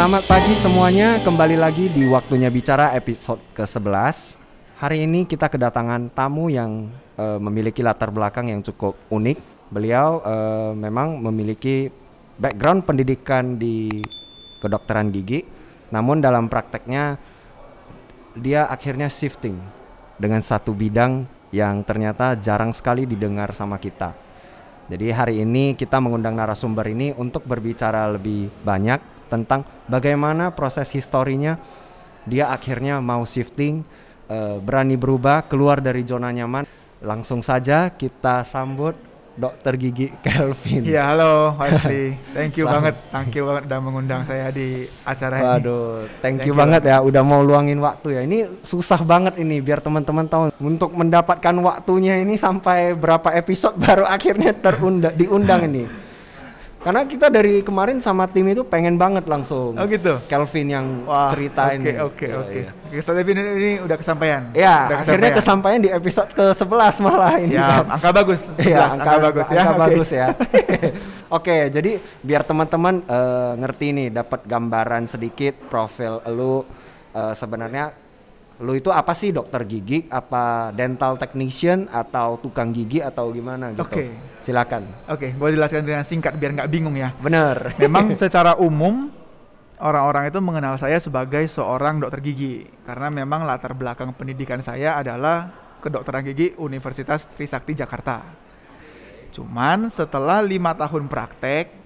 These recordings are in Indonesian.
Selamat pagi semuanya, kembali lagi di Waktunya Bicara episode ke-11 Hari ini kita kedatangan tamu yang uh, memiliki latar belakang yang cukup unik. Beliau uh, memang memiliki background pendidikan di kedokteran gigi Namun dalam prakteknya dia akhirnya shifting dengan satu bidang yang ternyata jarang sekali didengar sama kita. Jadi hari ini kita mengundang narasumber ini untuk berbicara lebih banyak tentang bagaimana proses historinya dia akhirnya mau shifting, uh, berani berubah, keluar dari zona nyaman. Langsung saja kita sambut Dokter Gigi Kelvin. Iya, halo Wesley. Thank you banget, thank you banget udah mengundang saya di acara Waduh, ini. Waduh, thank, thank you, you banget ya udah mau luangin waktu ya. Ini susah banget ini biar teman-teman tahu untuk mendapatkan waktunya ini sampai berapa episode baru akhirnya terundang diundang ini. Karena kita dari kemarin sama tim itu pengen banget langsung. Oh gitu. Kelvin yang Wah, ceritain. Oke oke iya, oke. Oke, Kelvin ini, udah kesampaian. Ya, udah akhirnya kesampaian di episode ke-11 malah ini. Siap, kan. angka bagus. Iya, angka, angka bagus ya. Angka okay. bagus ya. oke, jadi biar teman-teman uh, ngerti nih dapat gambaran sedikit profil lu uh, sebenarnya lu itu apa sih dokter gigi? Apa dental technician atau tukang gigi atau gimana gitu? Oke. Okay. silakan. Oke okay, gue jelaskan dengan singkat biar nggak bingung ya. Bener. Memang secara umum orang-orang itu mengenal saya sebagai seorang dokter gigi. Karena memang latar belakang pendidikan saya adalah kedokteran gigi Universitas Trisakti Jakarta. Cuman setelah lima tahun praktek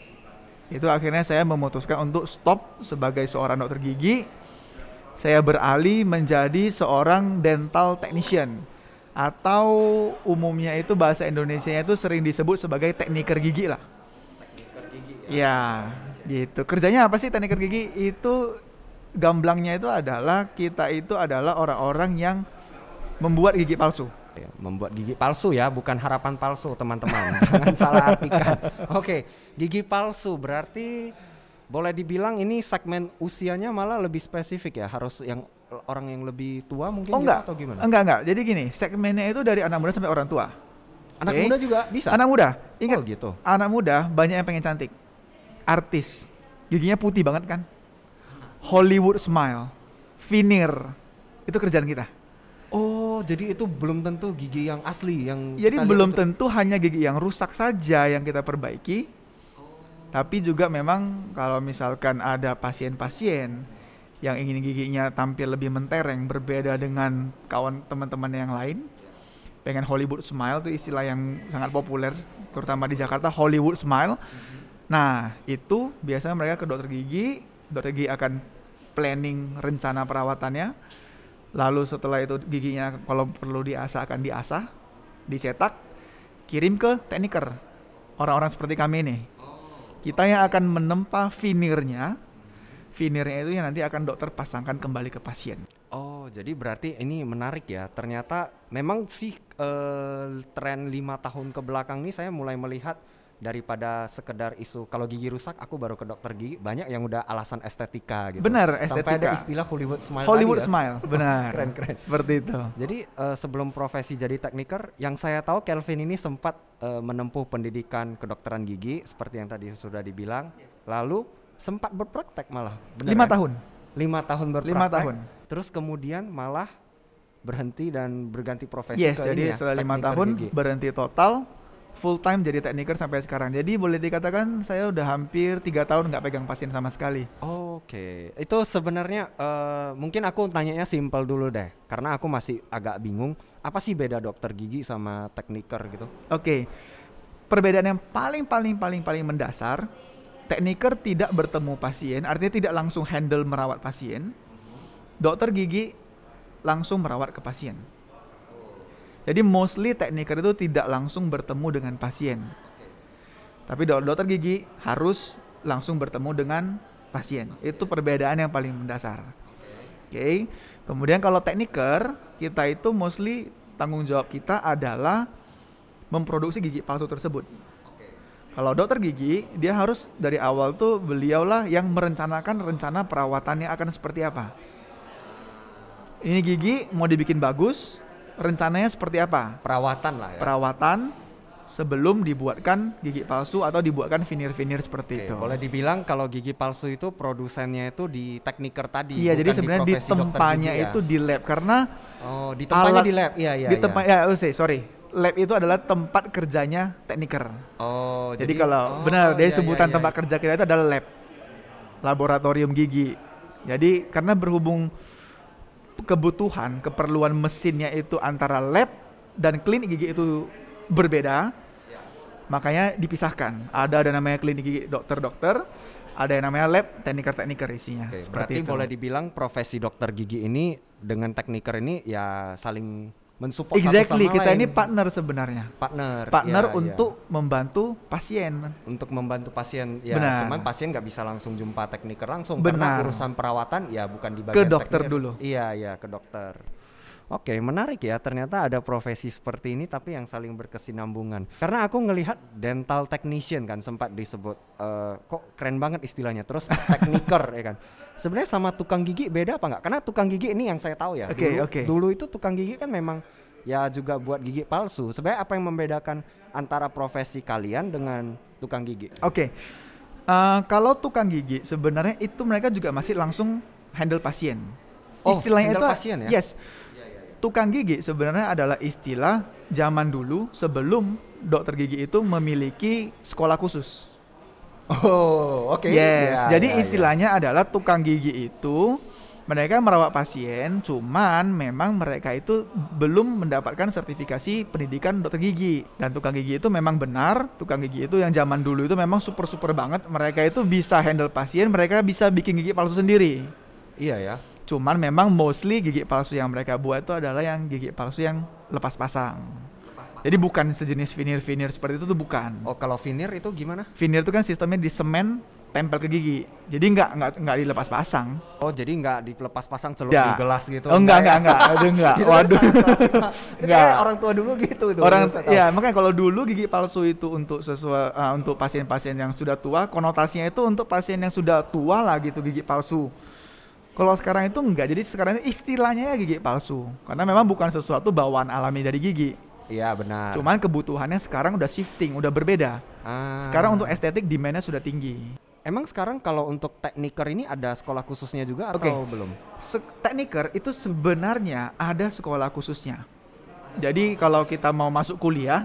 itu akhirnya saya memutuskan untuk stop sebagai seorang dokter gigi saya beralih menjadi seorang dental technician atau umumnya itu bahasa Indonesia itu sering disebut sebagai tekniker gigi lah. Tekniker gigi. Ya, gitu. Kerjanya apa sih tekniker gigi? Itu gamblangnya itu adalah kita itu adalah orang-orang yang membuat gigi palsu. Ya, membuat gigi palsu ya, bukan harapan palsu teman-teman. Jangan salah artikan. Oke, gigi palsu berarti boleh dibilang ini segmen usianya malah lebih spesifik ya harus yang orang yang lebih tua mungkin oh, ya, enggak. atau gimana? Enggak enggak. Jadi gini, segmennya itu dari anak muda sampai orang tua. Anak okay. muda juga bisa. Anak muda. Ingat oh, gitu. Anak muda banyak yang pengen cantik. Artis. Giginya putih banget kan? Hollywood smile. Veneer. Itu kerjaan kita. Oh, jadi itu belum tentu gigi yang asli yang Jadi belum tentu hanya gigi yang rusak saja yang kita perbaiki, tapi juga memang kalau misalkan ada pasien-pasien yang ingin giginya tampil lebih mentereng berbeda dengan kawan teman-teman yang lain pengen Hollywood smile itu istilah yang sangat populer terutama di Jakarta Hollywood smile. Nah itu biasanya mereka ke dokter gigi dokter gigi akan planning rencana perawatannya. Lalu setelah itu giginya kalau perlu diasah akan diasah dicetak kirim ke tekniker. Orang-orang seperti kami ini kita yang akan menempa veneernya. Veneernya itu yang nanti akan dokter pasangkan kembali ke pasien. Oh, jadi berarti ini menarik ya. Ternyata memang sih uh, tren lima tahun ke belakang ini saya mulai melihat daripada sekedar isu kalau gigi rusak aku baru ke dokter gigi banyak yang udah alasan estetika gitu. Benar, estetika. Sampai ada istilah Hollywood smile Hollywood tadi, ya? smile, benar. keren keren. Seperti itu. Jadi uh, sebelum profesi jadi tekniker, yang saya tahu Kelvin ini sempat uh, menempuh pendidikan kedokteran gigi seperti yang tadi sudah dibilang. Lalu sempat berpraktek malah. Benar lima ya? tahun. Lima tahun berpraktek. Lima tahun. Terus kemudian malah berhenti dan berganti profesi yes, ke jadi ya, setelah lima tahun gigi. berhenti total full time jadi tekniker sampai sekarang. Jadi boleh dikatakan saya udah hampir tiga tahun nggak pegang pasien sama sekali. Oke, okay. itu sebenarnya uh, mungkin aku tanyanya simpel dulu deh, karena aku masih agak bingung apa sih beda dokter gigi sama tekniker gitu. Oke, okay. perbedaan yang paling paling paling paling mendasar, tekniker tidak bertemu pasien, artinya tidak langsung handle merawat pasien. Dokter gigi langsung merawat ke pasien. Jadi mostly tekniker itu tidak langsung bertemu dengan pasien. Tapi dokter gigi harus langsung bertemu dengan pasien. Itu perbedaan yang paling mendasar. Oke. Okay. Kemudian kalau tekniker, kita itu mostly tanggung jawab kita adalah memproduksi gigi palsu tersebut. Kalau dokter gigi, dia harus dari awal tuh beliaulah yang merencanakan rencana perawatannya akan seperti apa. Ini gigi mau dibikin bagus, rencananya seperti apa? Perawatan lah ya. Perawatan, sebelum dibuatkan gigi palsu atau dibuatkan veneer-veneer seperti Oke, itu. boleh dibilang kalau gigi palsu itu produsennya itu di tekniker tadi. Iya, jadi sebenarnya di tempatnya ya? itu di lab karena Oh, di tempatnya alat- di lab. Iya, iya. di iya. tempat ya, oh, sorry. Lab itu adalah tempat kerjanya tekniker. Oh, Jadi, kalau oh, benar dari iya, sebutan iya, iya. tempat kerja kita itu adalah lab. Laboratorium gigi. Jadi karena berhubung kebutuhan, keperluan mesinnya itu antara lab dan klinik gigi itu berbeda, makanya dipisahkan. Ada ada namanya klinik gigi dokter-dokter, ada yang namanya lab tekniker-tekniker isinya. Oke, Seperti berarti itu. boleh dibilang profesi dokter gigi ini dengan tekniker ini ya saling mensupport satu Exactly, sama kita lain. ini partner sebenarnya. partner. Partner Iya, iya. untuk membantu pasien. untuk membantu pasien ya Benar. cuman pasien nggak bisa langsung jumpa tekniker langsung Benar. karena urusan perawatan ya bukan di Ke bagian dokter tekniker. dulu. iya iya ke dokter Oke, menarik ya. Ternyata ada profesi seperti ini tapi yang saling berkesinambungan. Karena aku ngelihat dental technician kan sempat disebut eh, kok keren banget istilahnya. Terus tekniker ya kan. Sebenarnya sama tukang gigi beda apa nggak? Karena tukang gigi ini yang saya tahu ya. Oke, dulu, oke. dulu itu tukang gigi kan memang ya juga buat gigi palsu. Sebenarnya apa yang membedakan antara profesi kalian dengan tukang gigi? Oke. Eh, kalau tukang gigi sebenarnya itu mereka juga masih langsung handle pasien. Oh, Istilahnya handle itu pasien ya? Yes. Tukang gigi sebenarnya adalah istilah zaman dulu sebelum dokter gigi itu memiliki sekolah khusus. Oh, oke. Yes. Ya, Jadi ya, ya. istilahnya adalah tukang gigi itu mereka merawat pasien, cuman memang mereka itu belum mendapatkan sertifikasi pendidikan dokter gigi. Dan tukang gigi itu memang benar, tukang gigi itu yang zaman dulu itu memang super super banget. Mereka itu bisa handle pasien, mereka bisa bikin gigi palsu sendiri. Iya ya. Cuman memang mostly gigi palsu yang mereka buat itu adalah yang gigi palsu yang lepas pasang. Jadi bukan sejenis veneer-veneer seperti itu tuh bukan. Oh, kalau veneer itu gimana? Veneer itu kan sistemnya di semen tempel ke gigi. Jadi nggak nggak nggak dilepas pasang. Oh, jadi nggak dilepas pasang celup Ya. di gelas gitu. Oh enggak ya? enggak enggak, Aduh, enggak. Kan Waduh. Enggak. orang tua dulu gitu itu. Orang ya makanya kalau dulu gigi palsu itu untuk sesuai uh, untuk pasien-pasien yang sudah tua, konotasinya itu untuk pasien yang sudah tua lah gitu gigi palsu. Kalau sekarang itu enggak, jadi sekarang istilahnya ya gigi palsu. Karena memang bukan sesuatu bawaan alami dari gigi. Iya, benar. Cuman kebutuhannya sekarang udah shifting, udah berbeda. Ah. Sekarang untuk estetik demand-nya sudah tinggi. Emang sekarang kalau untuk tekniker ini ada sekolah khususnya juga atau Oke. belum? Se- tekniker itu sebenarnya ada sekolah khususnya. Jadi kalau kita mau masuk kuliah,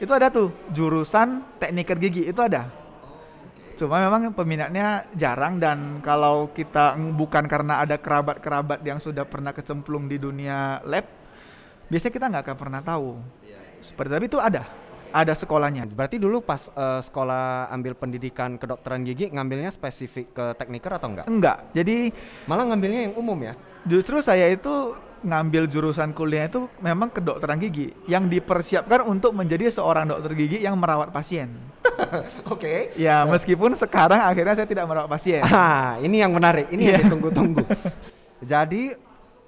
itu ada tuh jurusan tekniker gigi itu ada. Cuma memang peminatnya jarang dan kalau kita bukan karena ada kerabat-kerabat yang sudah pernah kecemplung di dunia lab, biasanya kita nggak akan pernah tahu. Seperti tapi itu ada, ada sekolahnya. Berarti dulu pas eh, sekolah ambil pendidikan kedokteran gigi ngambilnya spesifik ke tekniker atau enggak? Enggak, jadi Malah ngambilnya yang umum ya? Justru saya itu ngambil jurusan kuliah itu memang kedokteran gigi yang dipersiapkan untuk menjadi seorang dokter gigi yang merawat pasien. Oke. Ya, meskipun sekarang akhirnya saya tidak merawat pasien. Ah, ini yang menarik. Ini yang Iya. ditunggu-tunggu. Jadi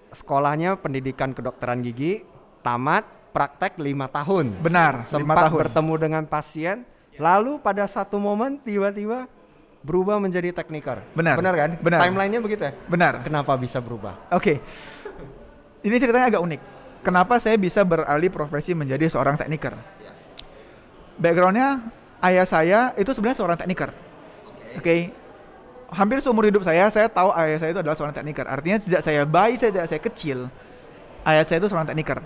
sekolahnya pendidikan kedokteran gigi tamat praktek lima tahun. Benar, lima Sempat tahun. bertemu dengan pasien, lalu pada satu momen tiba-tiba berubah menjadi tekniker. Benar, Benar kan? benar. Timelinenya begitu ya? Benar. Kenapa bisa berubah? Oke. Ini ceritanya agak unik. Kenapa saya bisa beralih profesi menjadi seorang tekniker? Backgroundnya ayah saya itu sebenarnya seorang tekniker. Oke. Hampir seumur hidup saya, saya tahu ayah saya itu adalah seorang tekniker. Artinya sejak saya bayi, sejak saya kecil, ayah saya itu seorang tekniker.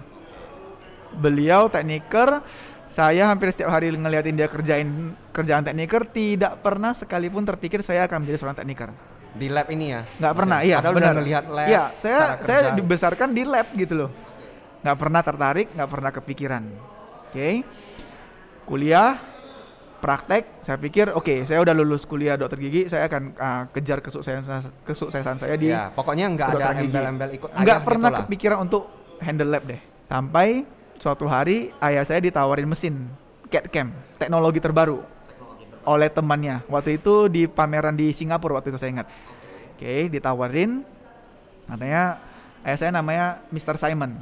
Beliau tekniker, saya hampir setiap hari ngeliatin dia kerjain kerjaan tekniker, tidak pernah sekalipun terpikir saya akan menjadi seorang tekniker Di lab ini ya? nggak pernah iya Padahal benar. udah ngelihat lab. iya saya saya dibesarkan di lab gitu loh. Nggak pernah tertarik nggak pernah kepikiran. Oke. Kuliah praktek saya pikir oke saya udah lulus kuliah dokter gigi saya akan uh, kejar kesuksesan kesuksesan saya di Ya, pokoknya nggak ada embel-embel ikut nggak pernah gitu lah. kepikiran untuk handle lab deh. Sampai suatu hari ayah saya ditawarin mesin CAD cam teknologi terbaru oleh temannya waktu itu di pameran di Singapura waktu itu saya ingat oke ditawarin katanya ayah saya namanya Mr. Simon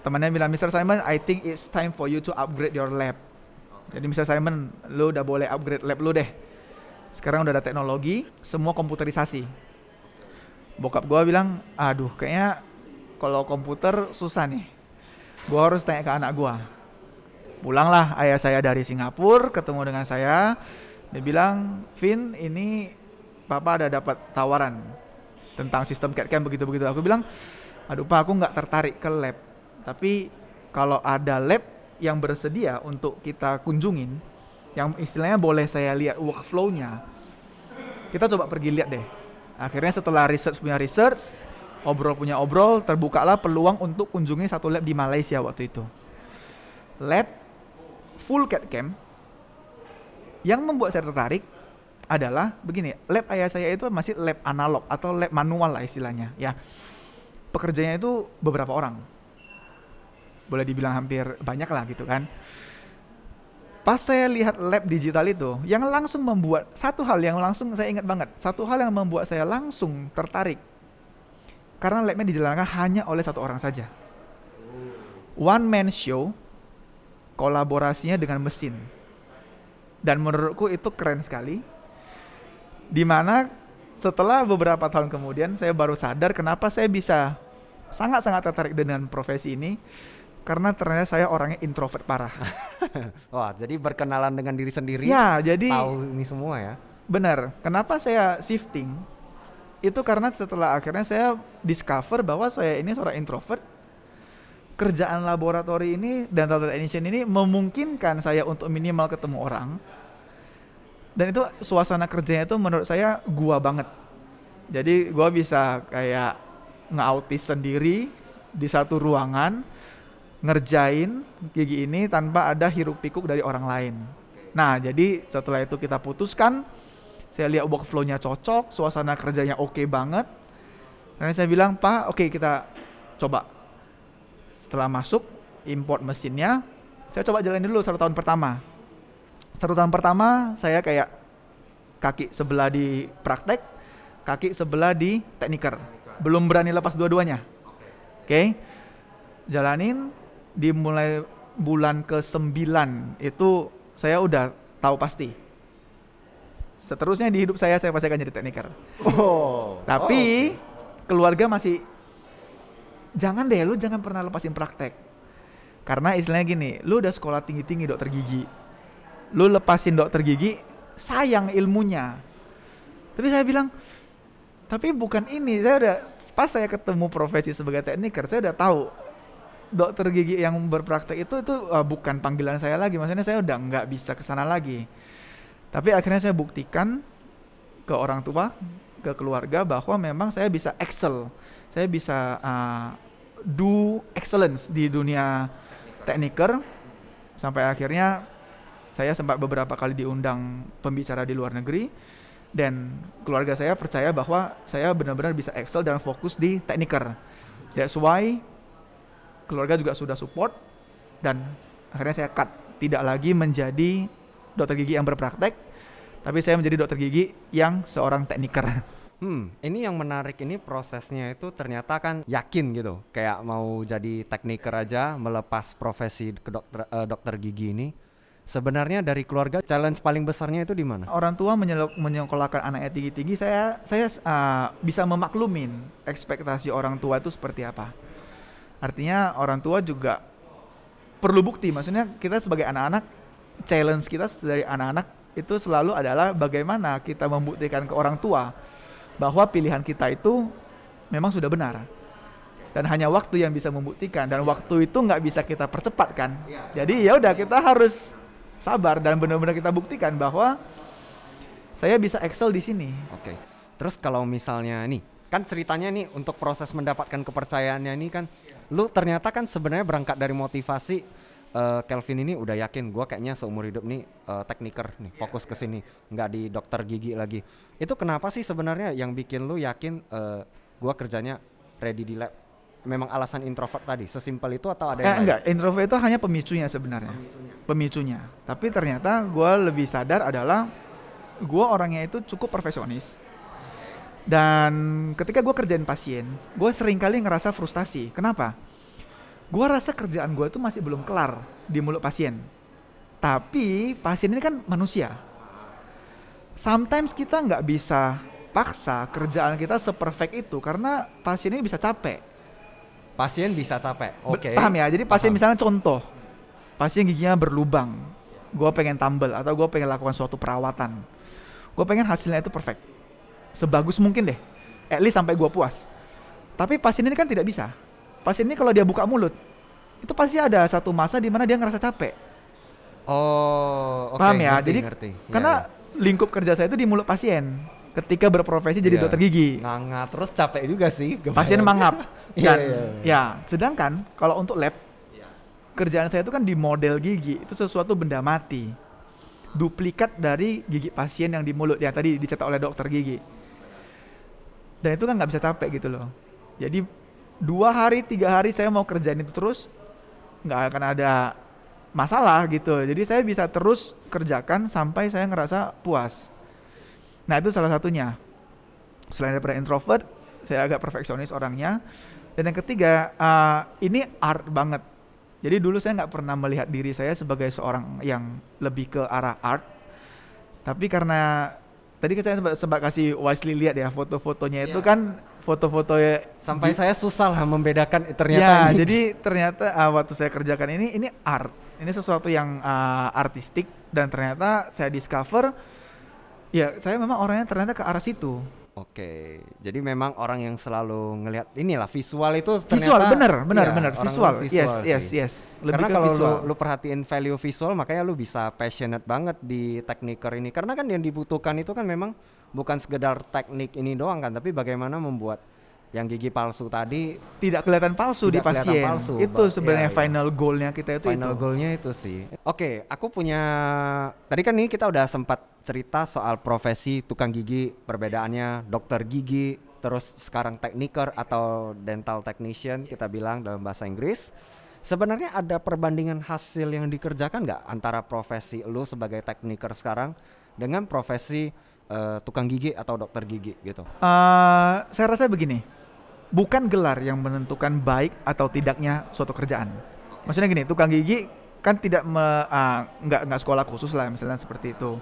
temannya bilang Mr. Simon I think it's time for you to upgrade your lab jadi Mr. Simon lu udah boleh upgrade lab lu deh sekarang udah ada teknologi semua komputerisasi bokap gua bilang aduh kayaknya kalau komputer susah nih gua harus tanya ke anak gua Pulanglah ayah saya dari Singapura, ketemu dengan saya. Dia bilang, Vin, ini papa ada dapat tawaran tentang sistem CAD-CAM begitu-begitu. Aku bilang, aduh pak, aku nggak tertarik ke lab. Tapi kalau ada lab yang bersedia untuk kita kunjungin, yang istilahnya boleh saya lihat workflow-nya, kita coba pergi lihat deh. Akhirnya setelah research punya research, obrol punya obrol, terbukalah peluang untuk kunjungi satu lab di Malaysia waktu itu. Lab full CAD CAM yang membuat saya tertarik adalah begini, lab ayah saya itu masih lab analog atau lab manual lah istilahnya, ya. Pekerjanya itu beberapa orang. Boleh dibilang hampir banyak lah gitu kan. Pas saya lihat lab digital itu, yang langsung membuat satu hal yang langsung saya ingat banget, satu hal yang membuat saya langsung tertarik. Karena labnya dijalankan hanya oleh satu orang saja. One man show, kolaborasinya dengan mesin. Dan menurutku itu keren sekali. Di mana setelah beberapa tahun kemudian saya baru sadar kenapa saya bisa sangat-sangat tertarik dengan profesi ini karena ternyata saya orangnya introvert parah. Wah, jadi berkenalan dengan diri sendiri. Ya, jadi tahu ini semua ya. Benar. Kenapa saya shifting? Itu karena setelah akhirnya saya discover bahwa saya ini seorang introvert. Kerjaan laboratori ini dan data technician ini memungkinkan saya untuk minimal ketemu orang. Dan itu suasana kerjanya itu menurut saya gua banget. Jadi gua bisa kayak nge sendiri di satu ruangan ngerjain gigi ini tanpa ada hiruk pikuk dari orang lain. Nah, jadi setelah itu kita putuskan, saya lihat workflow-nya cocok, suasana kerjanya oke okay banget. Dan saya bilang, Pak, oke okay, kita coba. Setelah masuk, import mesinnya, saya coba jalan dulu satu tahun pertama. Satu tahun pertama, saya kayak kaki sebelah di praktek, kaki sebelah di tekniker. Belum berani lepas dua-duanya. Oke. Okay. Jalanin, dimulai bulan ke-9 itu saya udah tahu pasti. Seterusnya di hidup saya saya pasti akan jadi tekniker. Oh. Tapi oh, okay. keluarga masih jangan deh lu jangan pernah lepasin praktek. Karena istilahnya gini, lu udah sekolah tinggi-tinggi dokter gigi. Lu lepasin dokter gigi, sayang ilmunya. Tapi saya bilang, tapi bukan ini. Saya udah pas saya ketemu profesi sebagai tekniker, saya udah tahu dokter gigi yang berpraktek itu itu uh, bukan panggilan saya lagi maksudnya saya udah nggak bisa ke sana lagi tapi akhirnya saya buktikan ke orang tua ke keluarga bahwa memang saya bisa excel saya bisa uh, do excellence di dunia tekniker. Sampai akhirnya saya sempat beberapa kali diundang pembicara di luar negeri. Dan keluarga saya percaya bahwa saya benar-benar bisa excel dan fokus di tekniker. That's why keluarga juga sudah support dan akhirnya saya cut. Tidak lagi menjadi dokter gigi yang berpraktek tapi saya menjadi dokter gigi yang seorang tekniker. Hmm, ini yang menarik ini prosesnya itu ternyata kan yakin gitu, kayak mau jadi tekniker aja melepas profesi ke dokter uh, dokter gigi ini. Sebenarnya dari keluarga challenge paling besarnya itu di mana? Orang tua menyekolahkan anaknya tinggi-tinggi, saya saya uh, bisa memaklumin ekspektasi orang tua itu seperti apa. Artinya orang tua juga perlu bukti. Maksudnya kita sebagai anak-anak challenge kita dari anak-anak itu selalu adalah bagaimana kita membuktikan ke orang tua bahwa pilihan kita itu memang sudah benar. Dan hanya waktu yang bisa membuktikan dan waktu itu nggak bisa kita percepat kan ya. jadi ya udah kita harus sabar dan benar-benar kita buktikan bahwa saya bisa excel di sini. Oke. Terus kalau misalnya nih kan ceritanya nih untuk proses mendapatkan kepercayaannya ini kan lu ternyata kan sebenarnya berangkat dari motivasi uh, Kelvin ini udah yakin gue kayaknya seumur hidup nih uh, tekniker nih iya, fokus ke iya. sini nggak di dokter gigi lagi itu kenapa sih sebenarnya yang bikin lu yakin uh, eh, gue kerjanya ready di lab memang alasan introvert tadi sesimpel itu atau ada yang eh, enggak introvert itu hanya pemicunya sebenarnya pemicunya, pemicunya. tapi ternyata gue lebih sadar adalah gue orangnya itu cukup perfeksionis dan ketika gue kerjain pasien, gue sering kali ngerasa frustasi. Kenapa? Gue rasa kerjaan gue itu masih belum kelar di mulut pasien. Tapi pasien ini kan manusia. Sometimes kita nggak bisa paksa kerjaan kita seperfect itu karena pasien ini bisa capek. Pasien bisa capek. Oke. Okay. Paham ya? Jadi pasien Paham. misalnya contoh, pasien giginya berlubang gue pengen tumble atau gue pengen lakukan suatu perawatan gue pengen hasilnya itu perfect sebagus mungkin deh at least sampai gue puas tapi pasien ini kan tidak bisa pasien ini kalau dia buka mulut itu pasti ada satu masa di mana dia ngerasa capek Oh, oke. Paham ya? ngerti, Jadi, ngerti. Iya, karena iya. lingkup kerja saya itu di mulut pasien ketika berprofesi jadi Iya. dokter gigi nganga terus capek juga sih. pasien mangap dan iya, ya sedangkan kalau untuk lab kerjaan saya itu kan di model gigi itu sesuatu benda mati duplikat dari gigi pasien yang di mulut yang tadi dicetak oleh dokter gigi dan itu kan nggak bisa capek gitu loh jadi dua hari tiga hari saya mau kerjain itu terus nggak akan ada masalah gitu. Jadi saya bisa terus kerjakan sampai saya ngerasa puas. Nah itu salah satunya. Selain daripada introvert saya agak perfeksionis orangnya. Dan yang ketiga uh, ini art banget. Jadi dulu saya nggak pernah melihat diri saya sebagai seorang yang lebih ke arah art. Tapi karena tadi kan saya sempat, sempat kasih Wisely lihat ya foto-fotonya itu Iya. kan foto-foto ya Sampai saya susah lah membedakan ya ternyata ini. jadi ternyata uh, waktu saya kerjakan ini ini art. Ini sesuatu yang uh, artistik dan ternyata saya discover ya saya memang orangnya ternyata ke arah situ. Oke, jadi memang orang yang selalu ngelihat inilah visual itu visual ternyata- bener bener iya, bener visual, lu yes sih. yes yes. Lebih Karena kalau visual. lu, lu perhatiin value visual makanya lu bisa passionate banget di tekniker ini. Karena kan yang dibutuhkan itu kan memang bukan sekedar teknik ini doang kan tapi bagaimana membuat yang gigi palsu tadi tidak kelihatan palsu di Tidak kelihatan pasien palsu, itu sebenarnya iya. final goalnya kita itu final itu goalnya itu sih. Oke, aku punya tadi kan ini kita udah sempat cerita soal profesi tukang gigi, perbedaannya dokter gigi, terus sekarang tekniker atau dental technician kita bilang dalam bahasa Inggris. Sebenarnya ada perbandingan hasil yang dikerjakan nggak antara profesi lu sebagai tekniker sekarang dengan profesi eh, tukang gigi atau dokter gigi gitu? Eh, saya rasa begini bukan gelar yang menentukan baik atau tidaknya suatu kerjaan. Maksudnya gini tukang gigi kan tidak me- ah, nggak nggak sekolah khusus lah misalnya seperti itu.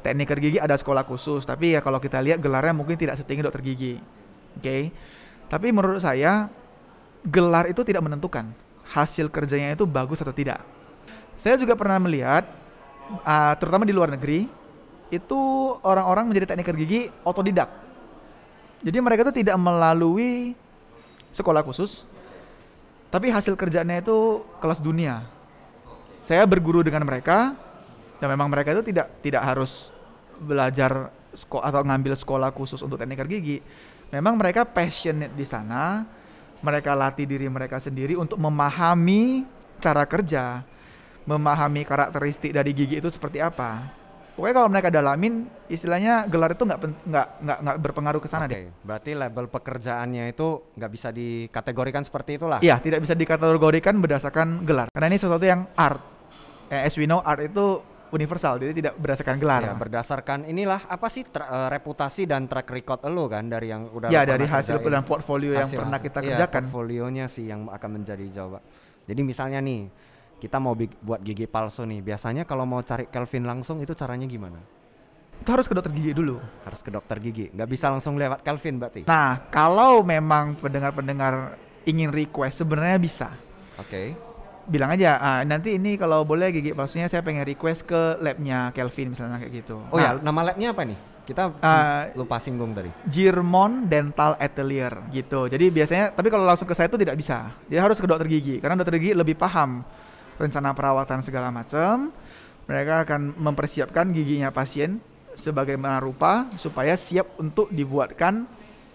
Tekniker gigi ada sekolah khusus tapi ya kalau kita lihat gelarnya mungkin tidak setinggi dokter gigi oke? Tapi menurut saya gelar itu tidak menentukan hasil kerjanya itu bagus atau tidak. Saya juga pernah melihat ah, terutama di luar negeri itu orang-orang menjadi tekniker gigi otodidak. Jadi mereka itu tidak melalui sekolah khusus tapi hasil kerjaannya itu kelas dunia. Saya berguru dengan mereka dan memang mereka itu tidak tidak harus belajar atau ngambil sekolah khusus untuk tekniker gigi. Memang mereka passionate di sana mereka latih diri mereka sendiri untuk memahami cara kerja memahami karakteristik dari gigi itu seperti apa pokoknya kalau mereka dalamin istilahnya gelar itu nggak nggak nggak nggak berpengaruh ke sana Oke, deh berarti label pekerjaannya itu nggak bisa dikategorikan seperti itulah. Iya, tidak bisa dikategorikan berdasarkan gelar. Karena ini sesuatu yang art. Eh, as we know, art itu universal, jadi tidak berdasarkan gelar. Ya, berdasarkan inilah apa sih tra- eh, reputasi dan track record lo kan dari yang udah ya lo dari hasil kerjain. dan portfolio yang Hasil- pernah hasil- kita iya, kerjakan. portfolionya sih yang akan menjadi jawaban. Jadi misalnya nih, kita mau buat gigi palsu nih. Biasanya kalau mau cari Kelvin langsung itu caranya gimana? Itu harus ke dokter gigi dulu. Harus ke dokter gigi. nggak bisa langsung lewat Kelvin berarti. Nah, kalau memang pendengar-pendengar ingin request sebenarnya bisa. Oke. Bilang aja, ah, nanti ini kalau boleh gigi palsunya saya pengen request ke labnya Kelvin misalnya kayak gitu. Oh Nah, ya, nama labnya apa nih? Kita Ah, lupa singgung tadi. Jirmon Dental Atelier gitu. Jadi biasanya tapi kalau langsung ke saya itu tidak bisa. Dia harus ke dokter gigi karena dokter gigi lebih paham rencana perawatan segala macam. Mereka akan mempersiapkan giginya pasien sebagaimana rupa supaya siap untuk dibuatkan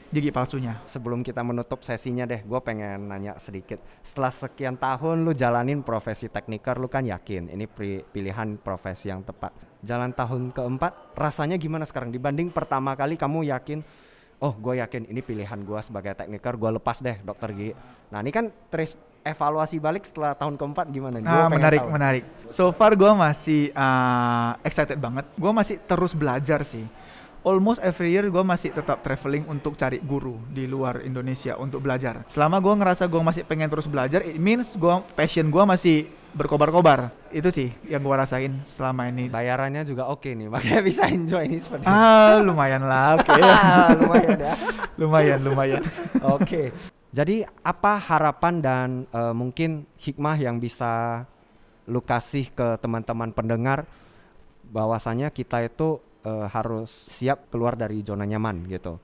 gigi palsunya. Sebelum kita menutup sesinya deh, gue pengen nanya sedikit. Setelah sekian tahun lu jalanin profesi tekniker, lu kan yakin ini pilihan profesi yang tepat. Jalan tahun keempat, rasanya gimana sekarang dibanding pertama kali kamu yakin, oh gue yakin ini pilihan gue sebagai tekniker, gue lepas deh dokter gigi. Nah ini kan evaluasi balik setelah tahun keempat gimana? Gua Ah, menarik, tahu. menarik. So far gue masih uh, excited banget. Gue masih terus belajar sih. Almost every year gue masih tetap traveling untuk cari guru di luar Indonesia untuk belajar. Selama gue ngerasa gue masih pengen terus belajar, it means gue passion gue masih berkobar-kobar. Itu sih yang gue rasain selama ini. Bayarannya juga oke nih, makanya bisa enjoy ini seperti Ah, lumayan lah, oke. lumayan ya. lumayan, lumayan. Oke. Jadi apa harapan dan eh, mungkin hikmah yang bisa lu kasih ke teman-teman pendengar bahwasanya kita itu uh, harus siap keluar dari zona nyaman gitu.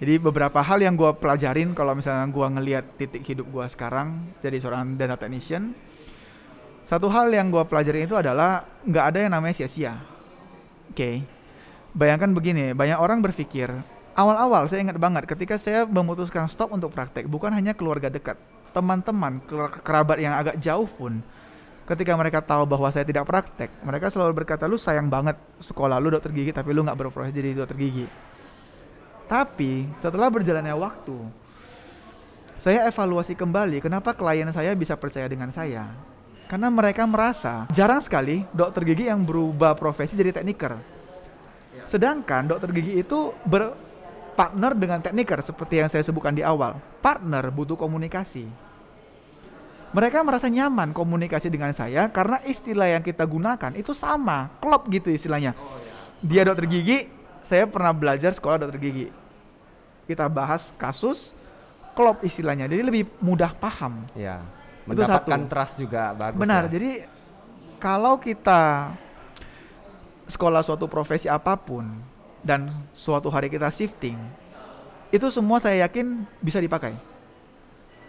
Jadi beberapa hal yang gue pelajarin kalau misalnya gue ngelihat titik hidup gue sekarang jadi seorang data technician, satu hal yang gue pelajarin itu adalah nggak ada yang namanya sia-sia. Oke, okay. bayangkan begini, banyak orang berpikir awal-awal saya ingat banget ketika saya memutuskan stop untuk praktek, bukan hanya keluarga dekat, teman-teman, kerabat yang agak jauh pun ketika mereka tahu bahwa saya tidak praktek, mereka selalu berkata, lu sayang banget sekolah lu dokter gigi tapi lu nggak berprofesi jadi dokter gigi. Tapi setelah berjalannya waktu, saya evaluasi kembali kenapa klien saya bisa percaya dengan saya. Karena mereka merasa jarang sekali dokter gigi yang berubah profesi jadi tekniker. Sedangkan dokter gigi itu berpartner dengan tekniker seperti yang saya sebutkan di awal. Partner butuh komunikasi mereka merasa nyaman komunikasi dengan saya karena istilah yang kita gunakan itu sama, klop gitu istilahnya. Oh, iya. Dia dokter gigi, saya pernah belajar sekolah dokter gigi. Kita bahas kasus, klop istilahnya, jadi lebih mudah paham. Ya, mendapatkan itu satu. trust juga bagus. Benar, ya. jadi kalau kita sekolah suatu profesi apa pun dan suatu hari kita shifting, itu semua saya yakin bisa dipakai.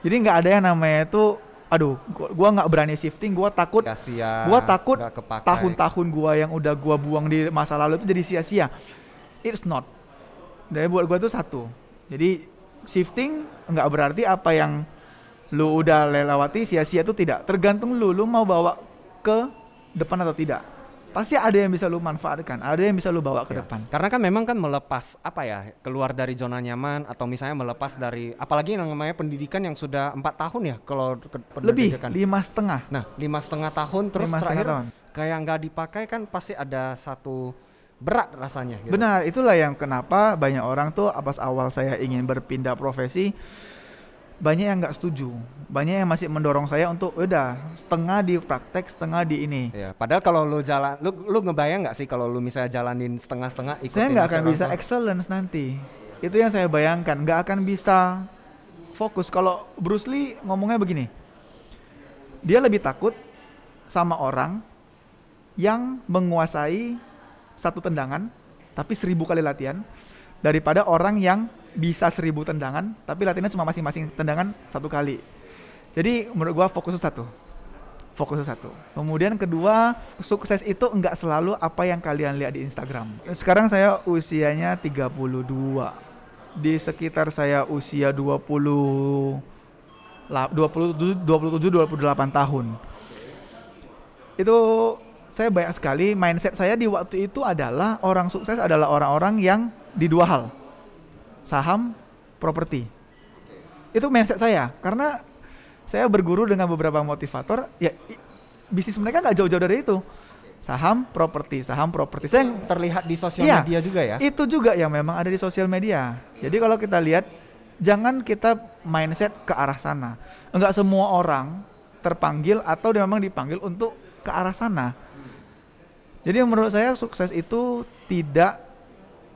Jadi nggak ada yang namanya itu aduh gua nggak berani shifting gua takut sia-sia gua takut tahun-tahun gua yang udah gua buang di masa lalu itu jadi sia-sia. It's not. Dari buat gua itu satu. Jadi shifting nggak berarti apa yang lu udah lewati sia-sia itu tidak. Tergantung lu lu mau bawa ke depan atau tidak pasti ada yang bisa lu manfaatkan, ada yang bisa lu bawa ke ya. depan. Karena kan memang kan melepas apa ya, keluar dari zona nyaman atau misalnya melepas dari apalagi yang namanya pendidikan yang sudah empat tahun ya kalau lebih lima setengah. Nah lima setengah tahun terus lima terakhir tahun. kayak nggak dipakai kan pasti ada satu berat rasanya. Gitu. Benar, itulah yang kenapa banyak orang tuh pas awal saya ingin berpindah profesi banyak yang nggak setuju, banyak yang masih mendorong saya untuk udah setengah di praktek, setengah di ini. Ya, padahal kalau lu jalan, lu lu ngebayang nggak sih kalau lu misalnya jalanin setengah-setengah ikutin Saya nggak akan bisa excellence nanti. Itu yang saya bayangkan, nggak akan bisa fokus. Kalau Bruce Lee ngomongnya begini, dia lebih takut sama orang yang menguasai satu tendangan tapi seribu kali latihan daripada orang yang bisa seribu tendangan tapi latihannya cuma masing-masing tendangan satu kali. Jadi menurut gua fokus satu. Fokus satu. Kemudian kedua sukses itu enggak selalu apa yang kalian lihat di Instagram. Sekarang saya usianya 32 di sekitar saya usia 20 27 27 28 tahun. Itu saya banyak sekali mindset saya di waktu itu adalah orang sukses adalah orang-orang yang di dua hal saham, properti. Itu mindset saya. Karena saya berguru dengan beberapa motivator ya bisnis mereka nggak jauh-jauh dari itu. Saham properti saham properti. Saya yang terlihat di sosial iya, media juga ya? Itu juga yang memang ada di sosial media. Jadi kalau kita lihat jangan kita mindset ke arah sana. Enggak semua orang terpanggil atau dia memang dipanggil untuk ke arah sana. Jadi menurut saya sukses itu tidak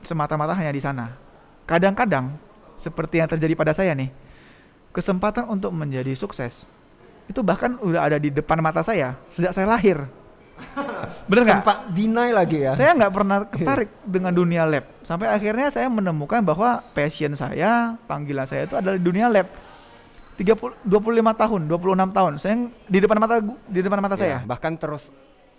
semata-mata hanya di sana Kadang-kadang seperti yang terjadi pada saya nih, kesempatan untuk menjadi sukses itu bahkan udah ada di depan mata saya sejak saya lahir. Bener nggak? Sempat deny lagi ya. Saya nggak pernah ketarik dengan dunia lab. Sampai akhirnya saya menemukan bahwa passion saya, panggilan saya itu adalah dunia lab. 30 25 tahun, 26 tahun. Saya di depan mata di depan mata ya, saya. Bahkan terus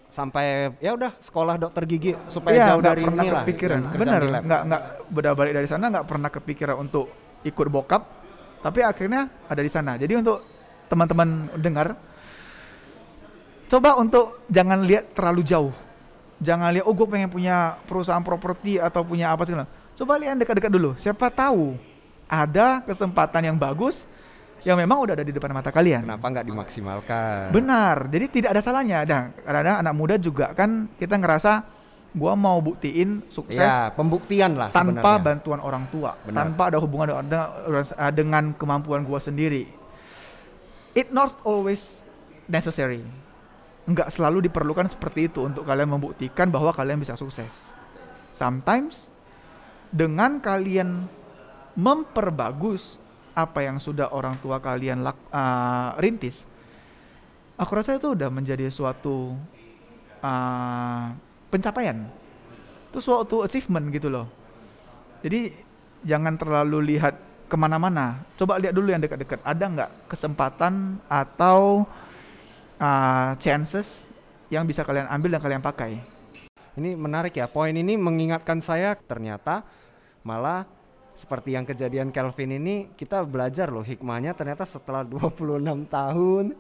sampai ya udah sekolah dokter gigi supaya ya, jauh dari ini lah kepikiran. bener nggak nggak beda balik dari sana nggak pernah kepikiran untuk ikut bokap tapi akhirnya ada di sana. Jadi untuk teman-teman dengar coba untuk jangan lihat terlalu jauh. Jangan lihat oh gue pengen punya perusahaan properti atau punya apa segala coba lihat dekat-dekat dulu. Siapa tahu ada kesempatan yang bagus yang memang udah ada di depan mata kalian. Kenapa nggak dimaksimalkan? Benar. Jadi tidak ada salahnya. Dan karena anak muda juga kan kita ngerasa gua mau buktiin sukses ya, pembuktian lah tanpa sebenarnya. bantuan orang tua, Benar. tanpa ada hubungan dengan, dengan kemampuan gua sendiri. It not always necessary. Enggak selalu diperlukan seperti itu untuk kalian membuktikan bahwa kalian bisa sukses. Sometimes dengan kalian memperbagus apa yang sudah orang tua kalian lak, uh, rintis, aku rasa itu udah menjadi suatu uh, pencapaian. Itu suatu achievement gitu loh. Jadi jangan terlalu lihat ke mana-mana. Coba lihat dulu yang dekat-dekat. Ada nggak kesempatan atau uh, chances yang bisa kalian ambil dan kalian pakai? Ini menarik ya. Poin ini mengingatkan saya ternyata malah seperti yang kejadian Kelvin ini kita belajar loh hikmahnya ternyata setelah 26 tahun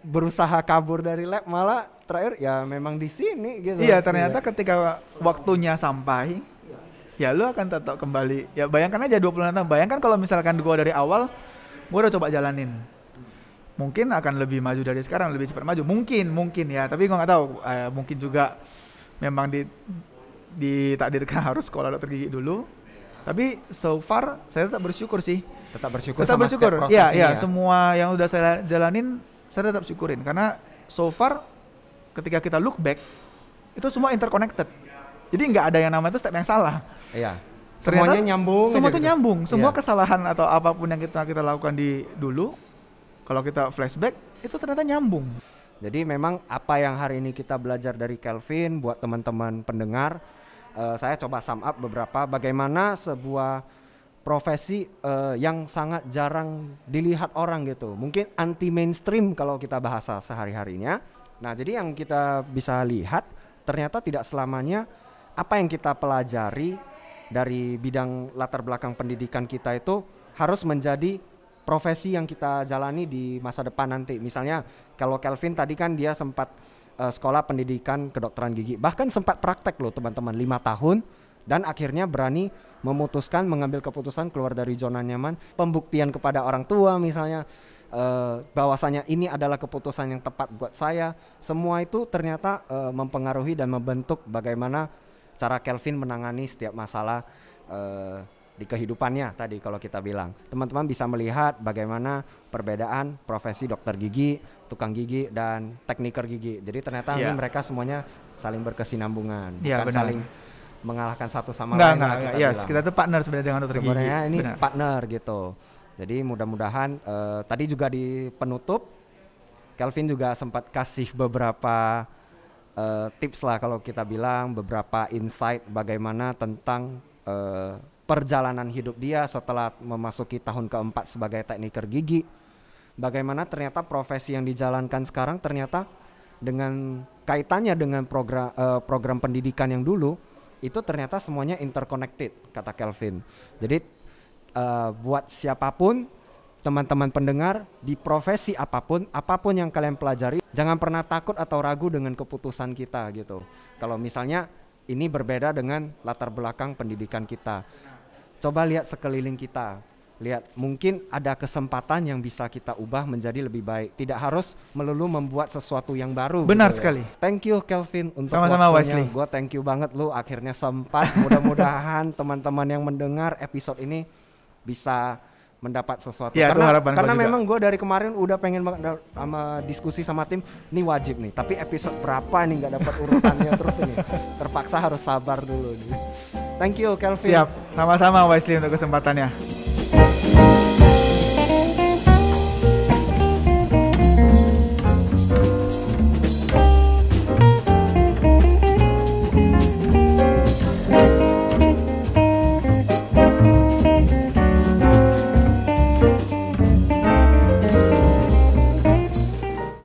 berusaha kabur dari lab malah terakhir ya memang di sini gitu. Iya, ternyata iya. ketika waktunya sampai ya lu akan tetap kembali. Ya bayangkan aja 26 tahun. Bayangkan kalau misalkan gua dari awal gua udah coba jalanin. Mungkin akan lebih maju dari sekarang, lebih cepat maju. Mungkin, mungkin ya, tapi gua nggak tahu. Eh, mungkin juga memang di ditakdirkan harus sekolah dokter gigi dulu. Tapi so far saya tetap bersyukur sih. Tetap bersyukur tetap sama bersyukur. Iya, iya, ya. semua yang udah saya jalanin saya tetap syukurin karena so far ketika kita look back itu semua interconnected. Jadi nggak ada yang namanya itu step yang salah. Iya. Semuanya nyambung. Semua tuh gitu. nyambung. Semua iya. kesalahan atau apa pun yang kita kita lakukan di dulu, kalau kita flashback itu ternyata nyambung. Jadi memang apa yang hari ini kita belajar dari Kelvin buat teman-teman pendengar, uh, saya coba sum up beberapa bagaimana sebuah profesi uh, yang sangat jarang dilihat orang gitu. Mungkin anti mainstream kalau kita bahasa sehari-harinya. Nah, jadi yang kita bisa lihat ternyata tidak selamanya apa yang kita pelajari dari bidang latar belakang pendidikan kita itu harus menjadi profesi yang kita jalani di masa depan nanti. Misalnya kalau Kelvin tadi kan dia sempat uh, sekolah pendidikan kedokteran gigi, bahkan sempat praktek loh teman-teman lima tahun. Dan akhirnya berani memutuskan mengambil keputusan keluar dari zona nyaman. Pembuktian kepada orang tua misalnya uh, bahwasanya ini adalah keputusan yang tepat buat saya. Semua itu ternyata uh, mempengaruhi dan membentuk bagaimana cara Kelvin menangani setiap masalah uh, di kehidupannya tadi kalau kita bilang teman-teman bisa melihat bagaimana perbedaan profesi dokter gigi tukang gigi dan tekniker gigi jadi ternyata yeah. mereka semuanya saling berkesinambungan yeah, bukan benar. saling mengalahkan satu sama enggak, lain. Enggak, enggak, yes, kita tuh partner sebenarnya dengan dokter Sebenarnya ini Benar. partner gitu. Jadi mudah-mudahan uh, tadi juga di penutup Kelvin juga sempat kasih beberapa uh, tips lah kalau kita bilang beberapa insight bagaimana tentang uh, perjalanan hidup dia setelah memasuki tahun keempat sebagai tekniker gigi. Bagaimana ternyata profesi yang dijalankan sekarang ternyata dengan kaitannya dengan program uh, program pendidikan yang dulu itu ternyata semuanya interconnected kata Kelvin. Jadi uh, buat siapa pun teman-teman pendengar di profesi apa pun, apa pun yang kalian pelajari, jangan pernah takut atau ragu dengan keputusan kita gitu. Kalau misalnya ini berbeda dengan latar belakang pendidikan kita. Coba lihat sekeliling kita. Lihat mungkin ada kesempatan yang bisa kita ubah menjadi lebih baik. Tidak harus melulu membuat sesuatu yang baru benar gitu ya. sekali. Thank you Kelvin untuk sama-sama Wesley. Gue thank you banget lu akhirnya sempat. Mudah-mudahan teman-teman yang mendengar episode ini bisa mendapat sesuatu. Ya, karena karena memang gue dari kemarin udah pengen banget sama diskusi sama tim ini wajib nih tapi episode berapa nih nggak dapat urutannya terus ini? Terpaksa harus sabar dulu nih. Thank you Kelvin. Siap sama-sama Wesley untuk kesempatannya